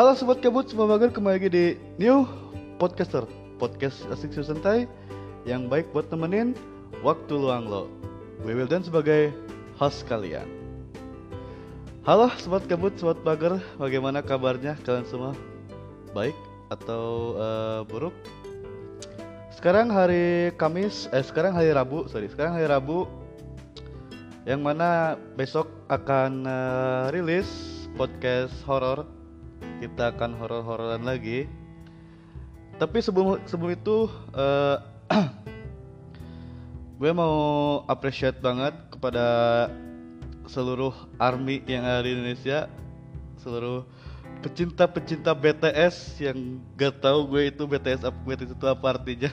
Halo sobat kabut, semua bager kembali lagi di New Podcaster Podcast asik santai yang baik buat temenin waktu luang lo Gue Wildan sebagai host kalian Halo sobat kabut, sobat bager, bagaimana kabarnya kalian semua? Baik atau uh, buruk? Sekarang hari Kamis, eh sekarang hari Rabu, sorry, sekarang hari Rabu yang mana besok akan uh, rilis podcast horor kita akan horor-hororan lagi. Tapi sebelum sebelum itu uh, gue mau appreciate banget kepada seluruh army yang ada di Indonesia seluruh pecinta-pecinta BTS yang gak tahu gue itu BTS apa BTS itu apa artinya.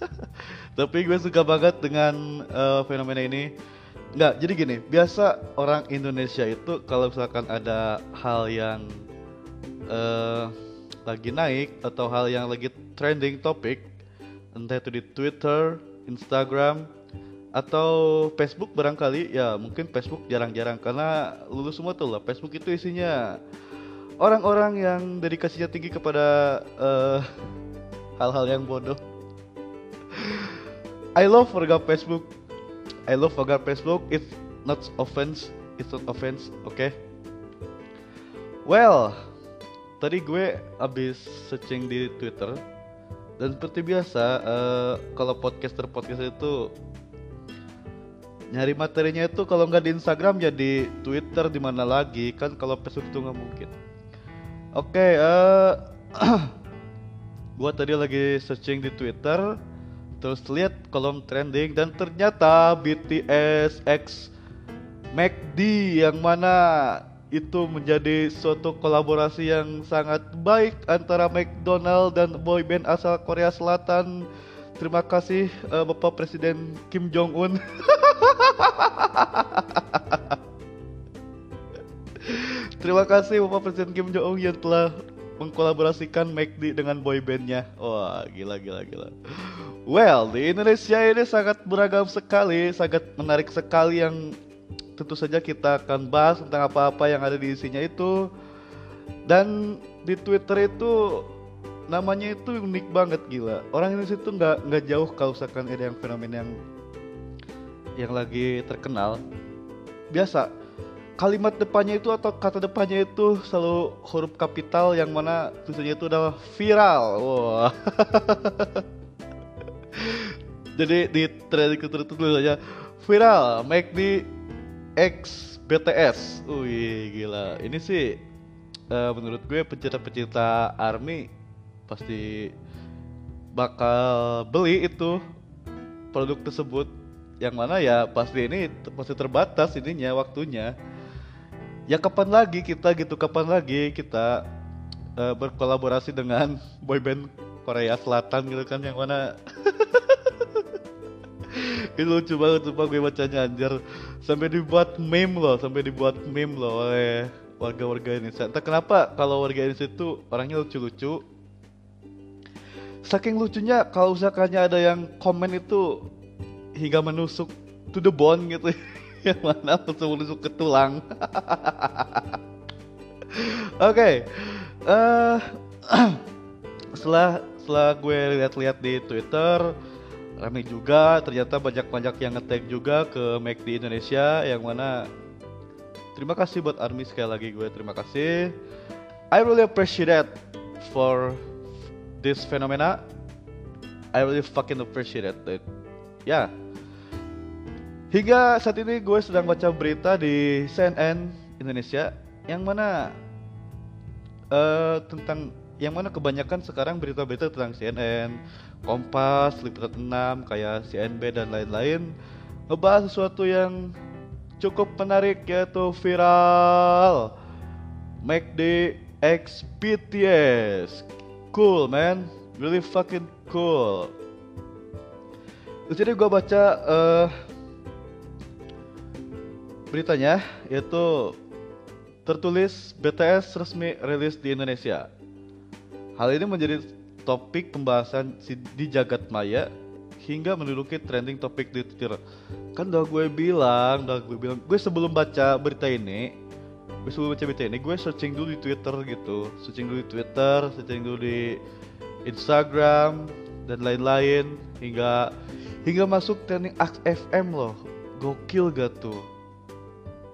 Tapi gue suka banget dengan uh, fenomena ini. Nggak, jadi gini, biasa orang Indonesia itu kalau misalkan ada hal yang uh, lagi naik atau hal yang lagi trending topik, entah itu di Twitter, Instagram, atau Facebook barangkali, ya mungkin Facebook jarang-jarang karena lulus semua tuh lah. Facebook itu isinya orang-orang yang dedikasinya tinggi kepada uh, hal-hal yang bodoh. I love warga Facebook I love Vagar Facebook. It's not offense. It's not offense. Oke. Okay? Well, tadi gue abis searching di Twitter dan seperti biasa uh, kalau podcaster podcaster itu nyari materinya itu kalau nggak di Instagram ya di Twitter di mana lagi kan kalau Facebook itu nggak mungkin. Oke, okay, uh, gue tadi lagi searching di Twitter terus lihat kolom trending dan ternyata BTS X McD yang mana itu menjadi suatu kolaborasi yang sangat baik antara McDonald dan boyband asal Korea Selatan. Terima kasih uh, Bapak Presiden Kim Jong Un. Terima kasih Bapak Presiden Kim Jong Un yang telah mengkolaborasikan McD dengan boybandnya. Wah, gila gila gila. Well, di Indonesia ini sangat beragam sekali, sangat menarik sekali yang tentu saja kita akan bahas tentang apa-apa yang ada di isinya itu. Dan di Twitter itu namanya itu unik banget gila. Orang Indonesia itu nggak nggak jauh kalau misalkan ada yang fenomen yang yang lagi terkenal. Biasa kalimat depannya itu atau kata depannya itu selalu huruf kapital yang mana tulisannya itu adalah viral. Wow. Jadi di trending Twitter itu aja viral McD X BTS. Wih gila. Ini sih uh, menurut gue pecinta-pecinta ARMY pasti bakal beli itu produk tersebut yang mana ya pasti ini pasti terbatas ininya waktunya ya kapan lagi kita gitu kapan lagi kita uh, berkolaborasi dengan boyband Korea Selatan gitu kan yang mana itu lucu banget sumpah gue bacanya anjir. Sampai dibuat meme loh sampai dibuat meme loh oleh warga-warga Indonesia. Entah kenapa kalau warga Indonesia itu orangnya lucu-lucu. Saking lucunya kalau misalkannya ada yang komen itu hingga menusuk to the bone gitu. Yang mana langsung menusuk ke tulang. Oke okay. uh, eh, setelah setelah gue lihat-lihat di Twitter rame juga ternyata banyak-banyak yang ngetag juga ke Mac di Indonesia yang mana terima kasih buat Army sekali lagi gue terima kasih. I really appreciate that for this phenomena. I really fucking appreciate it ya yeah. hingga saat ini gue sedang baca berita di CNN Indonesia yang mana uh, tentang yang mana kebanyakan sekarang berita-berita tentang CNN, Kompas, Liputan 6, kayak CNB dan lain-lain ngebahas sesuatu yang cukup menarik yaitu viral. McD X BTS cool man. Really fucking cool. Di sini gue baca uh, beritanya yaitu tertulis BTS resmi rilis di Indonesia. Hal ini menjadi topik pembahasan di jagat maya hingga menduduki trending topik di Twitter. Kan udah gue bilang, udah gue bilang, gue sebelum baca berita ini, gue sebelum baca berita ini gue searching dulu di Twitter gitu. Searching dulu di Twitter searching dulu di Instagram dan lain-lain hingga hingga masuk trending Ax FM loh. Gokil gak tuh?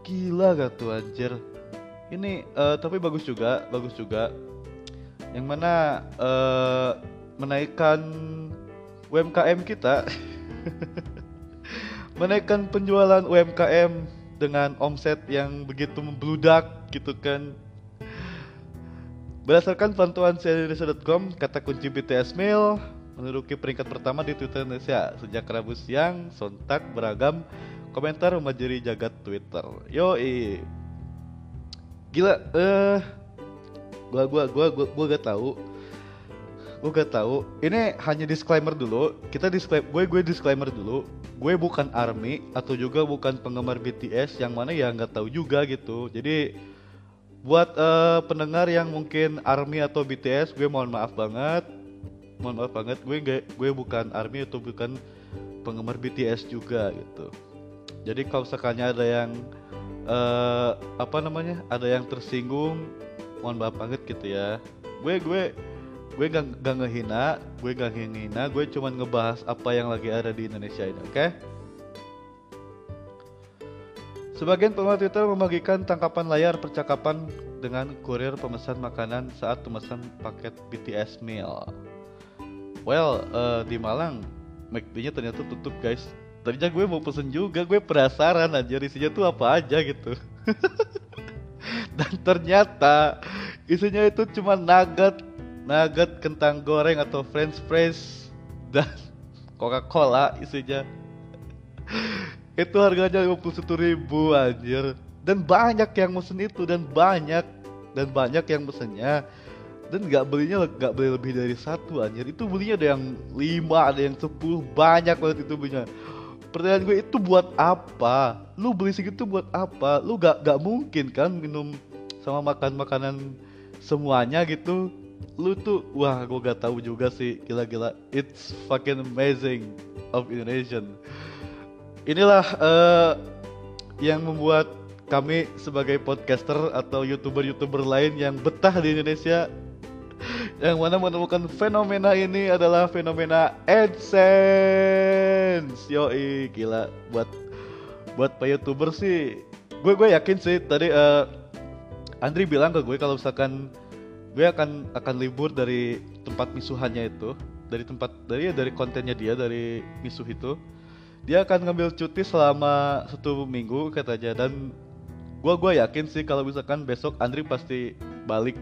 Gila gak tuh anjir? Ini uh, tapi bagus juga bagus juga yang mana uh, menaikkan UMKM kita menaikkan penjualan UMKM dengan omset yang begitu membludak gitu kan Berdasarkan pantauan cnnindonesia.com, kata kunci BTS Mail menduduki peringkat pertama di Twitter Indonesia sejak Rabu siang. Sontak beragam komentar memajari jagat Twitter. Yo, gila. Eh, uh, gua gua gua gua, gua gak tahu. Gua gak tahu. Ini hanya disclaimer dulu. Kita disclaimer. Gue gue disclaimer dulu. Gue bukan army atau juga bukan penggemar BTS yang mana ya nggak tahu juga gitu. Jadi buat uh, pendengar yang mungkin army atau BTS gue mohon maaf banget mohon maaf banget gue gak, gue bukan army atau bukan penggemar BTS juga gitu jadi kalau sekalinya ada yang uh, apa namanya ada yang tersinggung mohon maaf banget gitu ya gue gue gue gak, gak ngehina gue gak ngehina gue cuman ngebahas apa yang lagi ada di Indonesia ini oke okay? Sebagian pengguna Twitter membagikan tangkapan layar percakapan dengan kurir pemesan makanan saat pemesan paket BTS meal. Well, uh, di Malang, McD-nya ternyata tutup guys. Tadinya gue mau pesen juga, gue penasaran aja isinya tuh apa aja gitu. Dan ternyata isinya itu cuma nugget, nugget kentang goreng atau french fries dan Coca-Cola isinya. Itu harganya 51 ribu anjir. Dan banyak yang mesen itu dan banyak dan banyak yang mesennya. Dan nggak belinya nggak beli lebih dari satu anjir. Itu belinya ada yang lima ada yang sepuluh banyak banget itu belinya. Pertanyaan gue itu buat apa? Lu beli segitu buat apa? Lu gak gak mungkin kan minum sama makan makanan semuanya gitu lu tuh wah gue gak tahu juga sih gila-gila it's fucking amazing of Indonesian inilah uh, yang membuat kami sebagai podcaster atau youtuber-youtuber lain yang betah di Indonesia yang mana menemukan fenomena ini adalah fenomena AdSense. Yoi, gila buat buat pak youtuber sih. Gue gue yakin sih tadi uh, Andri bilang ke gue kalau misalkan gue akan akan libur dari tempat misuhannya itu, dari tempat dari dari kontennya dia dari misuh itu dia akan ngambil cuti selama satu minggu katanya. Dan gua gua yakin sih kalau misalkan besok Andri pasti balik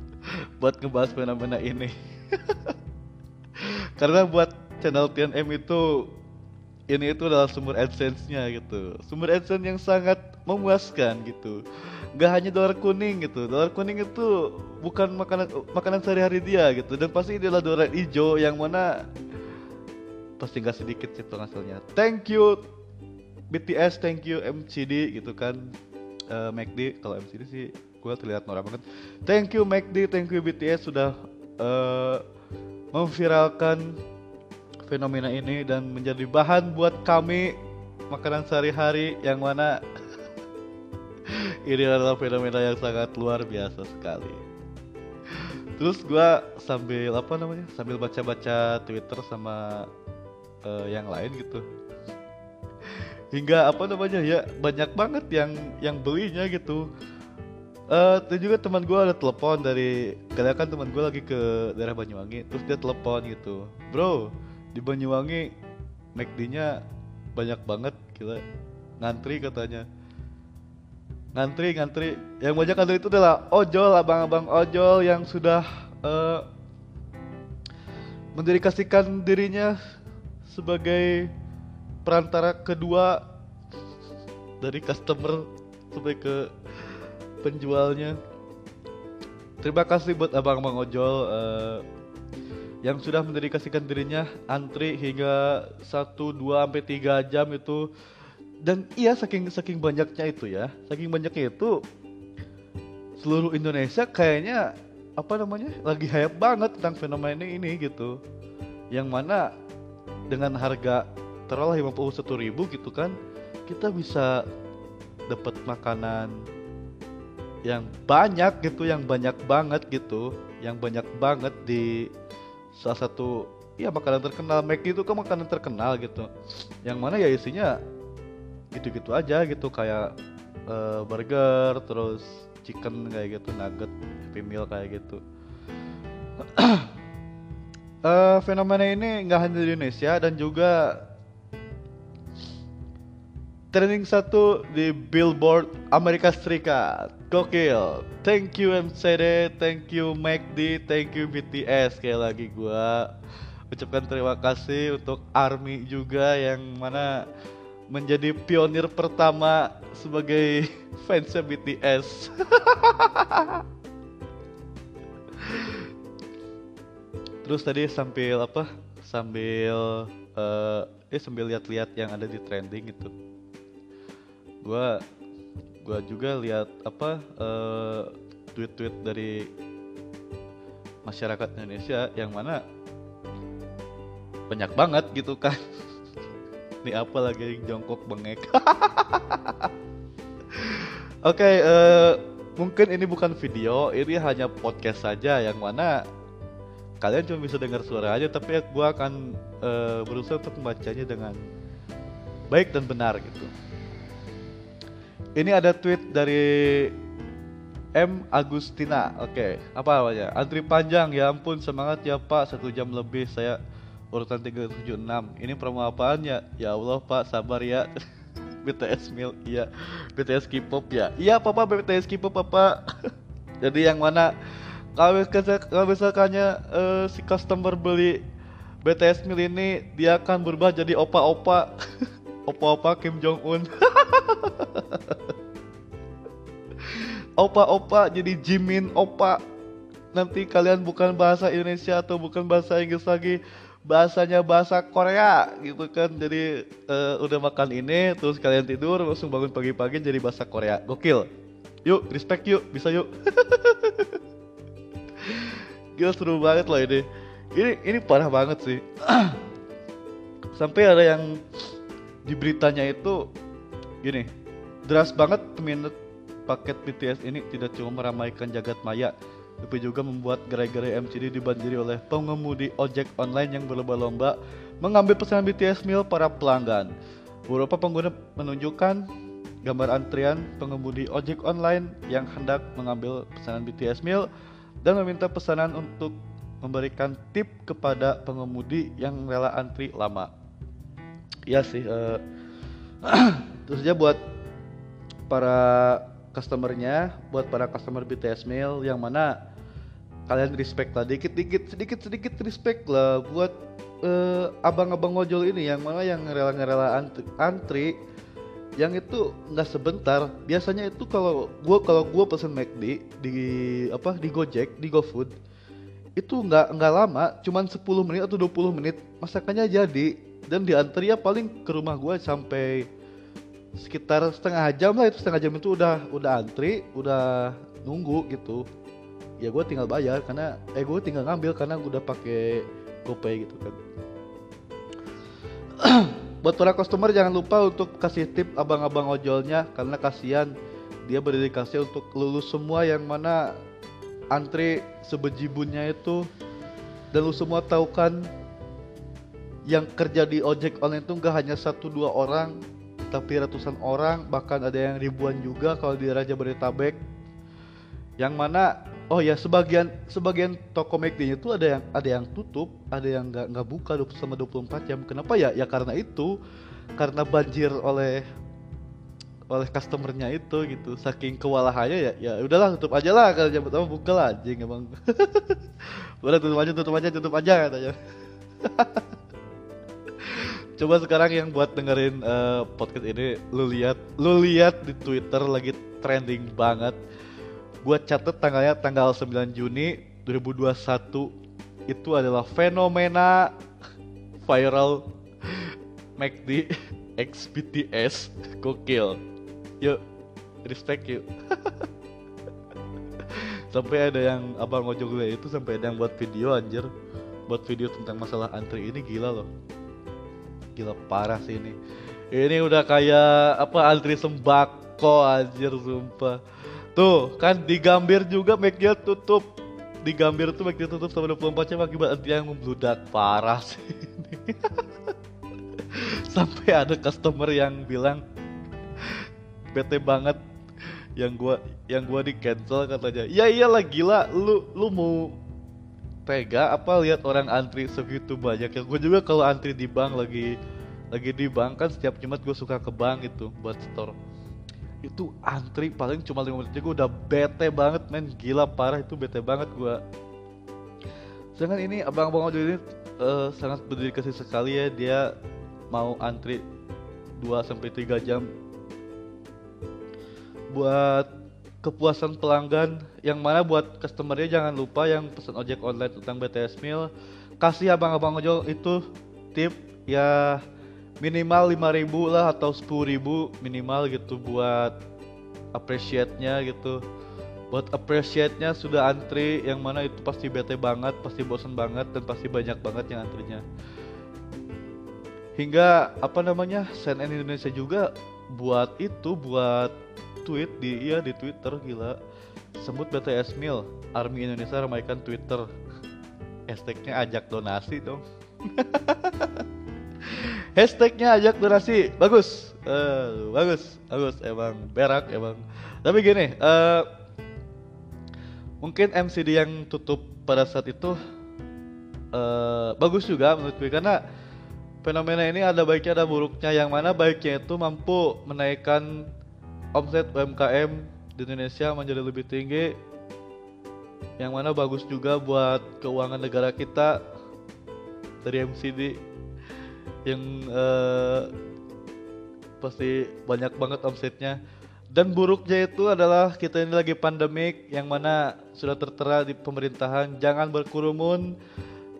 buat ngebahas fenomena ini. Karena buat channel TNM itu ini itu adalah sumber adsense-nya gitu. Sumber adsense yang sangat memuaskan gitu. Gak hanya dolar kuning gitu. Dolar kuning itu bukan makanan makanan sehari-hari dia gitu. Dan pasti ini adalah dolar hijau yang mana pasti nggak sedikit sih penghasilnya thank you BTS thank you MCD gitu kan. Uh, eh, McD kalau MCD sih gue terlihat norak banget. Thank you McD thank you BTS sudah uh, memviralkan fenomena ini dan menjadi bahan buat kami makanan sehari-hari yang mana ini adalah fenomena yang sangat luar biasa sekali. Terus gue sambil apa namanya sambil baca-baca Twitter sama uh, yang lain gitu. Hingga apa namanya ya banyak banget yang yang belinya gitu. Uh, dan juga teman gue ada telepon dari kadang kan teman gue lagi ke daerah Banyuwangi terus dia telepon gitu. Bro di Banyuwangi McD-nya banyak banget gila. Ngantri katanya ngantri ngantri yang banyak ngantri itu adalah ojol abang-abang ojol yang sudah uh, mendedikasikan dirinya sebagai perantara kedua dari customer sampai ke penjualnya. Terima kasih buat abang-abang ojol uh, yang sudah mendedikasikan dirinya antri hingga 1 2 sampai 3 jam itu dan iya saking saking banyaknya itu ya. Saking banyaknya itu seluruh Indonesia kayaknya apa namanya lagi hype banget tentang fenomena ini gitu. Yang mana dengan harga taruhlah 51 ribu gitu kan kita bisa dapat makanan yang banyak gitu yang banyak banget gitu yang banyak banget di salah satu ya makanan terkenal. McD itu kan makanan terkenal gitu. Yang mana ya isinya gitu-gitu aja gitu kayak uh, burger terus chicken kayak gitu nugget happy meal kayak gitu uh, fenomena ini nggak hanya di Indonesia dan juga trending satu di Billboard Amerika Serikat. Gokil. Thank you MCD, thank you McD, thank you BTS. Kayak lagi gua ucapkan terima kasih untuk ARMY juga yang mana menjadi pionir pertama sebagai fansnya BTS. Terus tadi sambil apa? Sambil uh, eh sambil lihat-lihat yang ada di trending itu gua gua juga lihat apa uh, tweet-tweet dari masyarakat Indonesia yang mana banyak banget gitu kan ini apa lagi jongkok bengek oke okay, uh, eh, mungkin ini bukan video ini hanya podcast saja yang mana kalian cuma bisa dengar suara aja tapi gue akan uh, berusaha untuk membacanya dengan baik dan benar gitu ini ada tweet dari M Agustina. Oke, okay. apa namanya? Antri panjang, ya ampun semangat ya Pak. Satu jam lebih saya urutan 376. Ini promo apaan ya? Ya Allah Pak, sabar ya. BTS Mil, iya. BTS K-pop ya. Iya Papa BTS K-pop Papa. Jadi yang mana kalau kalau misalkannya uh, si customer beli BTS Mil ini dia akan berubah jadi opa-opa. opa-opa Kim Jong Un. opa-opa jadi Jimin opa nanti kalian bukan bahasa Indonesia atau bukan bahasa Inggris lagi bahasanya bahasa Korea gitu kan. Jadi uh, udah makan ini terus kalian tidur langsung bangun pagi-pagi jadi bahasa Korea. Gokil. Yuk respect yuk bisa yuk. Gila seru banget loh ini. Ini ini parah banget sih. Sampai ada yang di beritanya itu gini. Deras banget peminat paket BTS ini tidak cuma meramaikan jagat maya, tapi juga membuat gerai-gerai MCD dibanjiri oleh pengemudi ojek online yang berlomba-lomba mengambil pesanan BTS meal para pelanggan. Beberapa pengguna menunjukkan gambar antrian pengemudi ojek online yang hendak mengambil pesanan BTS meal dan meminta pesanan untuk memberikan tip kepada pengemudi yang rela antri lama. Ya sih, uh, terus aja buat para customernya buat para customer BTS Mail yang mana kalian respect lah. Dikit dikit sedikit sedikit respect lah buat uh, abang-abang ojol ini. Yang mana yang rela-rela antri, antri yang itu nggak sebentar. Biasanya itu kalau gua kalau gua pesen McD di apa di Gojek di GoFood itu nggak nggak lama. Cuman 10 menit atau 20 menit masakannya jadi. Dan diantri ya paling ke rumah gua sampai sekitar setengah jam lah. Itu setengah jam itu udah udah antri udah nunggu gitu ya gue tinggal bayar karena eh gue tinggal ngambil karena gue udah pakai GoPay gitu kan. Buat para customer jangan lupa untuk kasih tip abang-abang ojolnya karena kasihan dia berdedikasi untuk lulus semua yang mana antri sebejibunnya itu dan lu semua tahu kan yang kerja di ojek online itu nggak hanya satu dua orang tapi ratusan orang bahkan ada yang ribuan juga kalau di Raja Bertabek yang mana oh ya sebagian sebagian toko McD itu ada yang ada yang tutup ada yang nggak nggak buka sama 24 jam. Kenapa ya? Ya karena itu karena banjir oleh oleh customernya itu gitu. Saking kewalahannya ya ya udahlah tutup aja lah. Kalau jam pertama buka lah anjing emang. Udah tutup aja tutup aja tutup aja katanya. Coba sekarang yang buat dengerin uh, podcast ini lu lihat lu lihat di Twitter lagi trending banget. Gua catet tanggalnya tanggal 9 Juni 2021 itu adalah fenomena viral McD X BTS gokil. Yuk, respect yuk. sampai ada yang abang ojol gue itu sampai ada yang buat video anjir. Buat video tentang masalah antri ini gila loh. Gila parah sih ini. Ini udah kayak apa antri sembako anjir sumpah Tuh, kan di Gambir juga McD tutup. Di Gambir tuh McD tutup selama 24 jam akibat antrian yang membludak parah sih. Sampai ada customer yang bilang bete banget yang gua yang gua di cancel katanya. Ya iyalah gila, lu lu mau tega apa lihat orang antri segitu banyak ya gue juga kalau antri di bank lagi lagi di bank kan setiap Jumat gue suka ke bank itu buat store itu antri paling cuma 5 menit. Gue udah bete banget men. Gila parah. Itu bete banget gue sedangkan ini abang-abang ojol ini uh, sangat berdedikasi sekali ya. Dia mau antri 2 sampai 3 jam buat kepuasan pelanggan. Yang mana buat customernya jangan lupa yang pesan ojek online tentang BTS Meal. Kasih abang-abang ojol itu tip ya minimal 5000 lah atau 10000 minimal gitu buat appreciate-nya gitu. Buat appreciate-nya sudah antri yang mana itu pasti bete banget pasti bosan banget dan pasti banyak banget yang antrinya. Hingga apa namanya CNN Indonesia juga buat itu buat tweet di iya di Twitter gila. Sebut BTS Meal Army Indonesia ramaikan Twitter. Hashtagnya ajak donasi dong hashtagnya ajak donasi bagus. Uh, bagus. Bagus. Emang berak emang. Tapi gini uh, mungkin MCD yang tutup pada saat itu uh, bagus juga menurut gue. Karena fenomena ini ada baiknya ada buruknya. Yang mana baiknya itu mampu menaikkan omset UMKM di Indonesia menjadi lebih tinggi. Yang mana bagus juga buat keuangan negara kita dari MCD yang uh, pasti banyak banget omsetnya dan buruknya itu adalah kita ini lagi pandemik yang mana sudah tertera di pemerintahan jangan berkerumun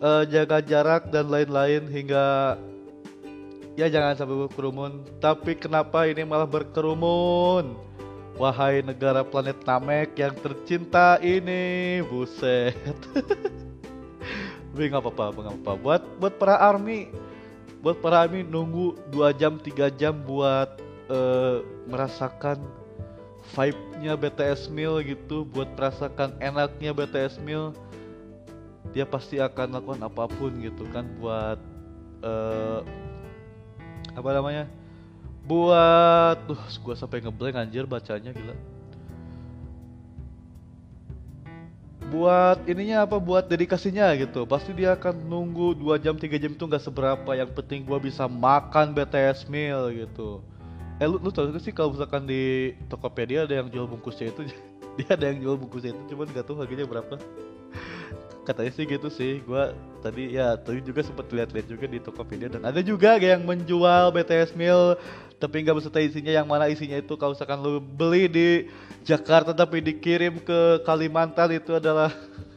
uh, jaga jarak dan lain-lain hingga Ya jangan sampai berkerumun. Tapi kenapa ini malah berkerumun? Wahai negara planet Namek yang tercinta ini, buset. Tapi nggak apa-apa, nggak apa-apa. Buat buat para army, buat para army nunggu 2 jam 3 jam buat uh, merasakan vibe-nya BTS Meal gitu, buat merasakan enaknya BTS Meal. Dia pasti akan lakukan apa pun gitu kan buat uh, apa namanya buat tuh gua sampai ngeblank anjir bacanya gila buat ininya apa buat dedikasinya gitu. Pasti dia akan nunggu 2 jam 3 jam itu nggak seberapa. Yang penting gua bisa makan BTS meal gitu. Eh lu, lu tau sih kalau misalkan di Tokopedia ada yang jual bungkusnya itu? Dia ada yang jual bungkusnya itu cuman nggak tahu harganya berapa. Katanya sih gitu sih. Gue tadi ya tadi juga sempat lihat-lihat juga di Tokopedia. Dan ada juga yang menjual BTS meal tapi nggak beserta isinya yang mana isinya itu kalau misalkan lu beli di Jakarta tapi dikirim ke Kalimantan itu adalah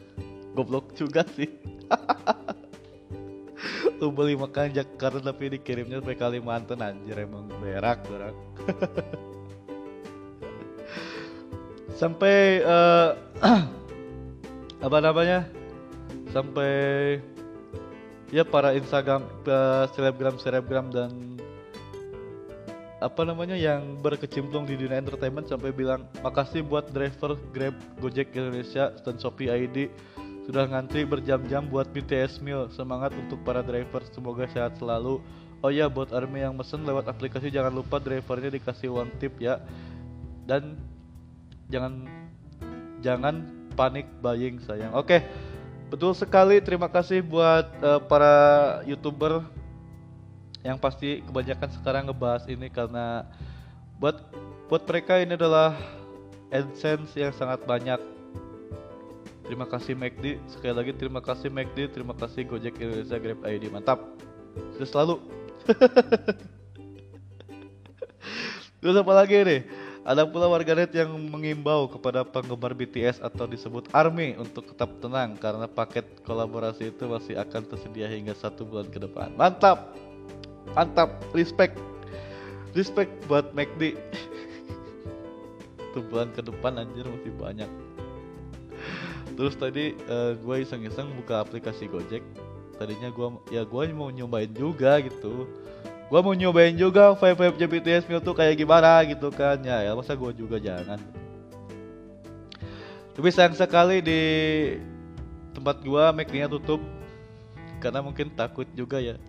goblok juga sih. Lu beli makan Jakarta tapi dikirimnya sampai Kalimantan anjir emang berak berak. Sampai uh, apa namanya? Sampai ya para Instagram selebgram selebgram dan apa namanya yang berkecimpung di dunia entertainment sampai bilang makasih buat driver Grab Gojek Indonesia dan Shopee ID sudah ngantri berjam-jam buat BTS Meal semangat untuk para driver semoga sehat selalu. Oh ya buat army yang mesen lewat aplikasi jangan lupa drivernya dikasih uang tip ya. Dan jangan jangan panik buying sayang. Oke okay. Betul sekali, terima kasih buat uh, para youtuber yang pasti kebanyakan sekarang ngebahas ini karena buat buat mereka ini adalah AdSense yang sangat banyak. Terima kasih McD, sekali lagi terima kasih McD, terima kasih Gojek Indonesia Grab ID, mantap. Terus selalu. Terus apa lagi nih? Ada pula warganet yang mengimbau kepada penggemar BTS atau disebut ARMY untuk tetap tenang karena paket kolaborasi itu masih akan tersedia hingga satu bulan ke depan. Mantap, mantap, respect, respect buat McD. Bulan ke depan anjir masih banyak. Terus tadi uh, eh, gue iseng-iseng buka aplikasi Gojek. Tadinya gue ya gue mau nyobain juga gitu gue mau nyobain juga vibe vibe BTS Mil tuh kayak gimana gitu kan ya, ya masa gue juga jangan tapi sayang sekali di tempat gua McD-nya tutup karena mungkin takut juga ya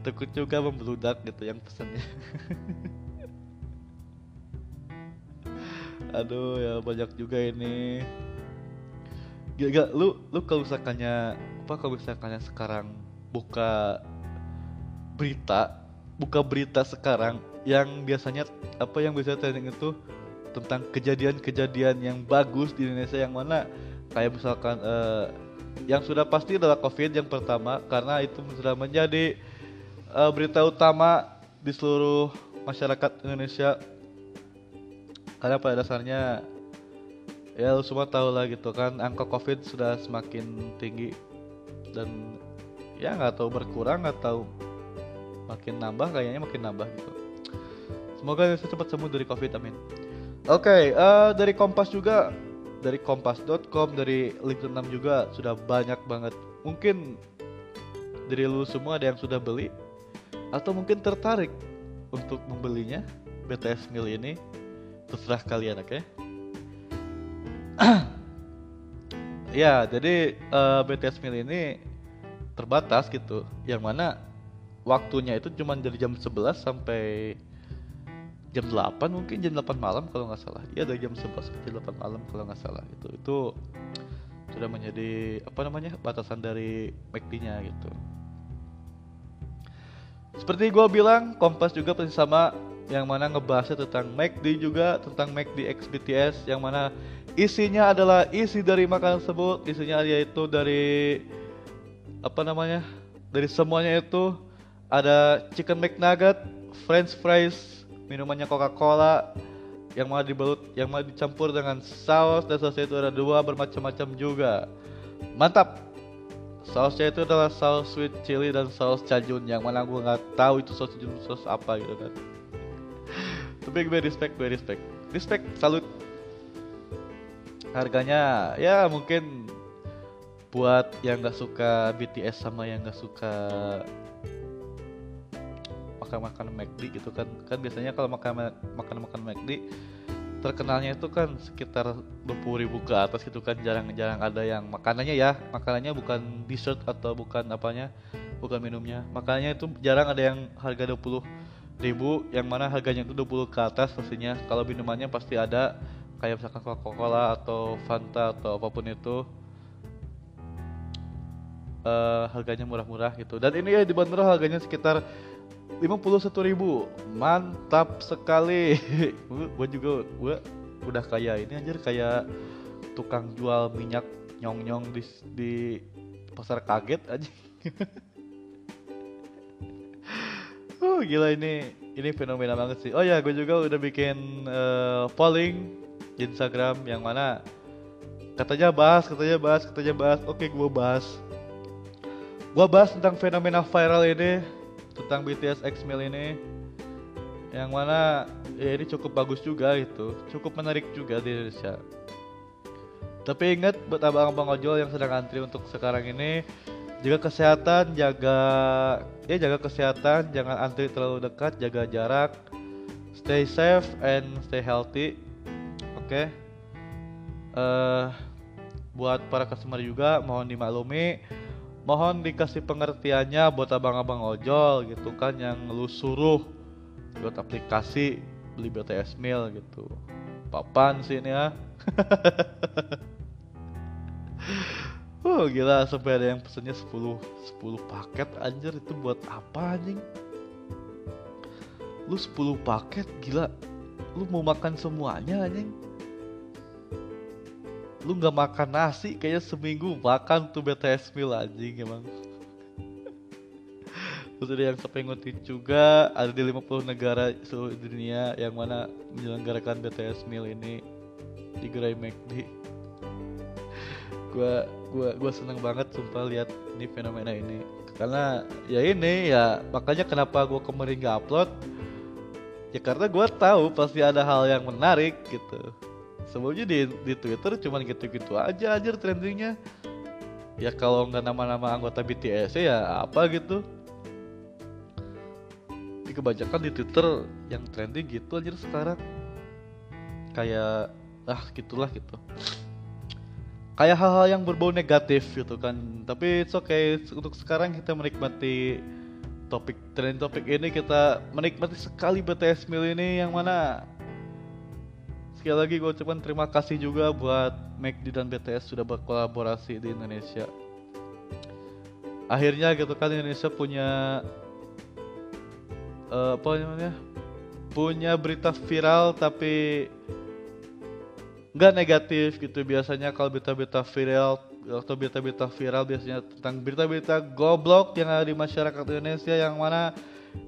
takut juga membludak gitu yang pesannya. Aduh ya banyak juga ini. Gak, gak lu lu kalau misalkannya apa kalau misalkannya sekarang buka berita buka berita sekarang yang biasanya apa yang bisa trending itu tentang kejadian-kejadian yang bagus di Indonesia yang mana? Kayak misalkan uh, yang sudah pasti adalah COVID yang pertama karena itu sudah menjadi uh, berita utama di seluruh masyarakat Indonesia. Karena pada dasarnya ya lu semua tahu lah gitu kan angka covid sudah semakin tinggi. Dan ya nggak tahu berkurang atau makin nambah kayaknya makin nambah gitu. Semoga bisa cepat sembuh dari covid amin. Oke okay, uh, eh, dari kompas juga dari kompas.com dari link 6 juga sudah banyak banget. Mungkin dari lu semua ada yang sudah beli atau mungkin tertarik untuk membelinya BTS Mil ini. Terserah kalian oke? Okay? ya jadi uh, eh, BTS Mil ini terbatas gitu. Yang mana waktunya itu cuma dari jam 11 sampai jam 8 mungkin jam 8 malam kalau nggak salah. Iya dari jam 11 sampai jam 8 malam kalau nggak salah itu itu sudah menjadi apa namanya batasan dari McD-nya gitu seperti gue bilang Kompas juga pasti sama yang mana ngebahasnya tentang McD juga tentang McD X BTS yang mana isinya adalah isi dari makanan tersebut isinya yaitu dari apa namanya dari semuanya itu ada chicken McNugget, French fries, minumannya Coca-Cola yang mana dibalut yang mana dicampur dengan saus dan sausnya itu ada dua bermacam-macam juga. Mantap sausnya itu adalah saus sweet chili dan saus cajun yang mana gue nggak tahu itu saus cajun saus apa gitu kan. Tapi gue respect gue respect. Respect salut. Harganya ya mungkin buat yang nggak suka BTS sama yang nggak suka makan makan McD gitu kan. Kan biasanya kalau makan makan makan McD terkenalnya itu kan sekitar 20 ribu ke atas gitu kan jarang-jarang ada yang makanannya ya. Makanannya bukan dessert atau bukan apanya bukan minumnya. Makanannya itu jarang ada yang harga 20 ribu yang mana harganya itu 20 ke atas pastinya. Kalau minumannya pasti ada kayak misalkan Coca-Cola atau Fanta atau apa pun itu. Uh, harganya murah-murah gitu. Dan ini ya dibanderol harganya sekitar 51 ribu. Mantap sekali. Gue juga gue udah kayak ini anjir kayak tukang jual minyak nyong-nyong di, di pasar kaget aja oh gila ini ini fenomena banget sih. Oh ya gue juga udah bikin uh, polling di Instagram yang mana katanya bahas katanya bahas katanya bahas. Oke gue bahas. Gue bahas tentang fenomena viral ini tentang BTS X Mil ini yang mana ya ini cukup bagus juga itu cukup menarik juga di Indonesia. Tapi ingat buat abang-abang ojol yang sedang antri untuk sekarang ini jaga kesehatan jaga ya jaga kesehatan jangan antri terlalu dekat jaga jarak stay safe and stay healthy oke? Okay? uh, eh, buat para customer juga mohon dimaklumi mohon dikasih pengertiannya buat abang-abang ojol gitu kan yang lu suruh buat aplikasi beli BTS Meal gitu papan sih ini ya Oh gila sampai ada yang pesennya 10 10 paket anjir itu buat apa anjing? Lu 10 paket gila. Lu mau makan semuanya anjing? Lu nggak makan nasi kayaknya seminggu makan tuh BTS meal anjing emang. Terus ada yang sampai ngutip juga ada di 50 negara seluruh dunia yang mana menyelenggarakan BTS meal ini di gerai McD. Gua gua gua seneng banget sumpah lihat ini fenomena ini karena ya ini ya makanya kenapa gua kemarin gak upload ya karena gua tahu pasti ada hal yang menarik gitu sebelumnya di di Twitter cuman gitu-gitu aja aja trendingnya. Ya kalau nggak nama-nama anggota BTS ya apa gitu. Di kebanyakan di Twitter yang trending gitu aja sekarang. Kayak ah gitulah gitu. Kayak hal-hal yang berbau negatif gitu kan. Tapi it's okay. Untuk sekarang kita menikmati topik tren topik ini kita menikmati sekali BTS Mil ini yang mana sekali lagi gue ucapkan terima kasih juga buat McD dan BTS sudah berkolaborasi di Indonesia. Akhirnya gitu kan Indonesia punya uh, apa namanya punya berita viral tapi nggak negatif gitu. Biasanya kalau berita-berita viral atau berita-berita viral biasanya tentang berita-berita goblok yang ada di masyarakat Indonesia yang mana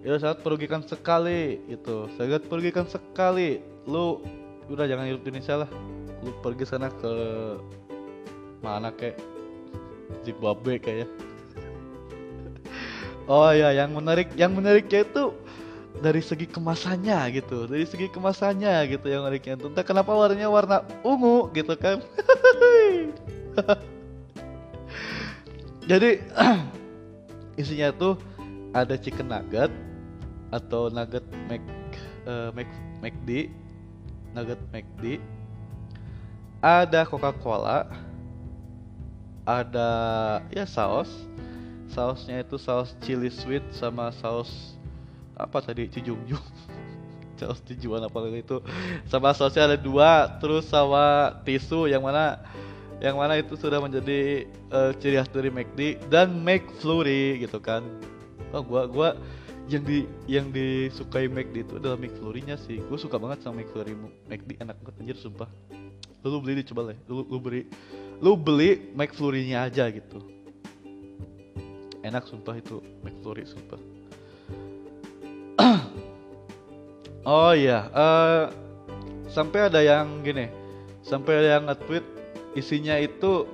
itu sangat merugikan sekali itu sangat merugikan sekali. Lu udah jangan hidup di Indonesia lah. Lu pergi sana ke mana kayak Zimbabwe kayak oh ya yang menarik yang menariknya itu dari segi kemasannya gitu. Dari segi kemasannya gitu yang menariknya entah kenapa warnanya warna ungu gitu kan. Jadi isinya tuh ada chicken nugget atau nugget mac uh, mac McD nugget McD. Ada Coca Cola ada ya saus. Sausnya itu saus chili sweet sama saus apa tadi cijungjung saus cijuan apa itu. Sama sausnya ada dua terus sama tisu yang mana yang mana itu sudah menjadi uh, ciri khas dari McD dan McFlurry gitu kan. Oh gua gua yang di yang disukai McD itu adalah McFlurry-nya sih. Gue suka banget sama McFlurry. McD enak banget anjir sumpah. Lu, lu beli dicoba lah lu, lu beli lu beli McFlurry-nya aja gitu. Enak sumpah itu McFlurry sumpah. Oh iya, uh, sampai ada yang gini, sampai ada yang nge-tweet isinya itu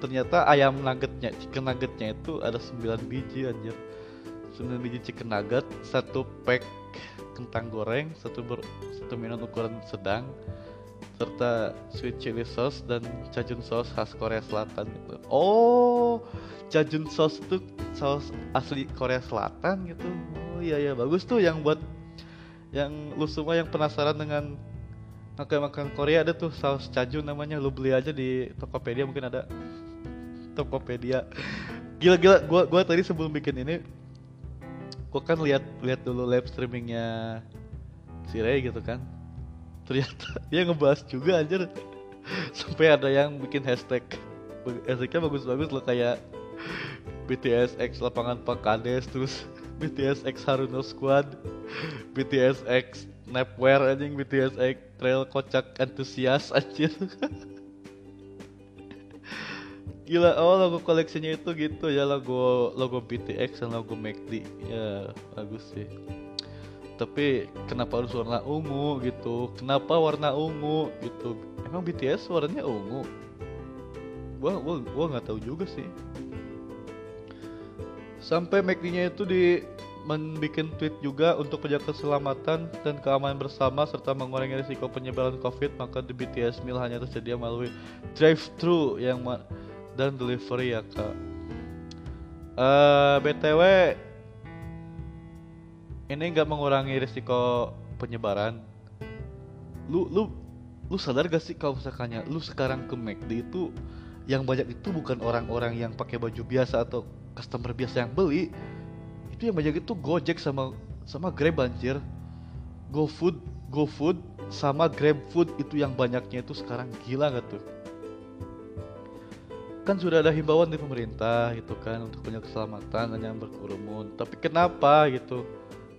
ternyata ayam nuggetnya, chicken nuggetnya itu ada 9 biji anjir. 9 biji chicken nugget, satu pack kentang goreng, satu ber, satu minum ukuran sedang, serta sweet chili sauce dan cajun sauce khas Korea Selatan gitu. Oh, cajun sauce itu saus asli Korea Selatan gitu. Oh iya iya bagus tuh yang buat yang lu semua yang penasaran dengan makan makan Korea ada tuh saus cajun namanya lu beli aja di Tokopedia mungkin ada Tokopedia gila gila gua gua tadi sebelum bikin ini gua kan lihat lihat dulu live streamingnya si Ray gitu kan. Ternyata dia ngebahas juga anjir. Sampai ada yang bikin hashtag. Hashtagnya bagus-bagus loh kayak BTS X lapangan Pakades terus BTS X Haruno Squad BTS X Napwear anjing BTS X Trail Kocak Antusias anjir Gila, oh logo koleksinya itu gitu ya logo logo BTX dan logo McD ya bagus sih. Tapi kenapa harus warna ungu gitu? Kenapa warna ungu gitu? Emang BTS warnanya ungu? Gua gua gua nggak tahu juga sih. Sampai McD-nya itu di membuat tweet juga untuk menjaga keselamatan dan keamanan bersama serta mengurangi risiko penyebaran COVID maka di BTS Meal hanya tersedia melalui drive-thru yang dan delivery ya kak. Uh, eh, btw ini nggak mengurangi risiko penyebaran. Lu lu lu sadar gak sih kalau misalkannya lu sekarang ke McD itu yang banyak itu bukan orang-orang yang pakai baju biasa atau customer biasa yang beli, itu yang banyak itu Gojek sama sama Grab anjir GoFood GoFood sama GrabFood itu yang banyaknya itu sekarang gila gak tuh kan sudah ada himbauan di pemerintah gitu kan untuk punya keselamatan dan yang berkerumun. Tapi kenapa gitu?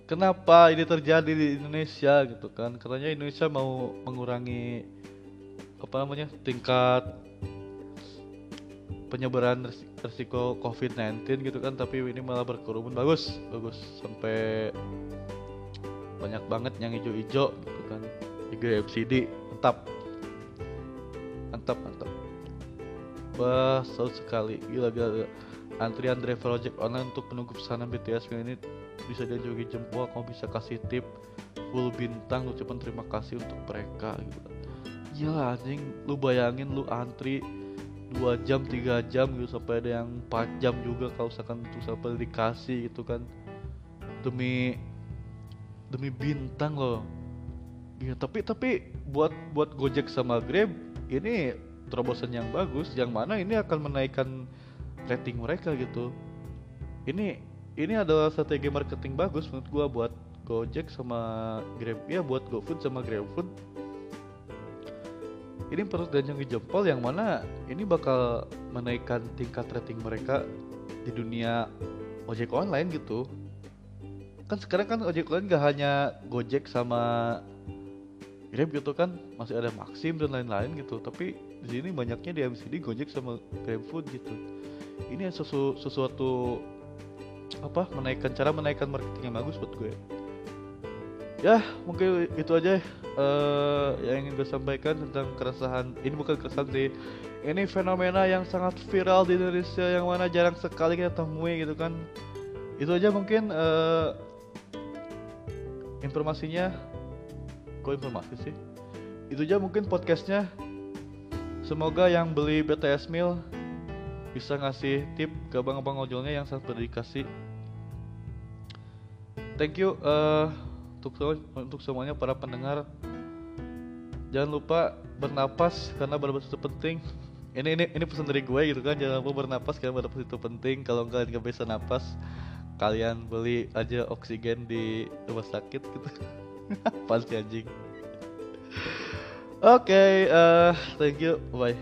Kenapa ini terjadi di Indonesia gitu kan? Katanya Indonesia mau mengurangi apa namanya tingkat penyebaran resiko COVID-19 gitu kan tapi ini malah berkerumun. Bagus bagus. Sampai banyak banget yang hijau-hijau gitu kan. IGFCD mantap. Mantap mantap wah seru sekali. Gila gila, antrian driver ojek online untuk menunggu pesanan BTS ini bisa jogi jempol. Kamu bisa kasih tip full bintang ucapan terima kasih untuk mereka gitu. Iya anjing. Lu bayangin lu antri dua jam tiga jam gitu. Sampai ada yang 4 jam juga kalau misalkan itu sampai dikasih gitu kan. Demi demi bintang loh. Ya tapi tapi buat buat Gojek sama Grab ini terobosan yang bagus yang mana ini akan menaikkan rating mereka gitu. Ini ini adalah strategi marketing bagus menurut gua buat Gojek sama Grab ya buat GoFood sama GrabFood. Ini perlu danjang jempol yang mana ini bakal menaikkan tingkat rating mereka di dunia ojek online gitu. Kan sekarang kan ojek online gak hanya Gojek sama Grab gitu kan masih ada Maxim dan lain-lain gitu. Tapi di sini banyaknya di MCD Gojek sama GrabFood gitu. Ini sesu, sesuatu apa menaikkan cara menaikkan marketing yang bagus buat gue. Ya mungkin itu aja uh, yang ingin gue sampaikan tentang keresahan ini bukan keresahan sih. Ini fenomena yang sangat viral di Indonesia yang mana jarang sekali kita temui gitu kan. Itu aja mungkin uh, informasinya. Kok informasi sih? Itu aja mungkin podcastnya semoga yang beli BTS Meal bisa ngasih tip ke bang-bang ojolnya yang sangat berdedikasi thank you uh, untuk untuk semuanya para pendengar. Jangan lupa bernapas karena bernapas itu penting. Ini ini ini pesan dari gue gitu kan jangan lupa bernapas karena bernapas itu penting. Kalau kalian nggak bisa napas kalian beli aja oksigen di rumah sakit gitu. Pasti anjing Oke, okay, uh, thank you, bye.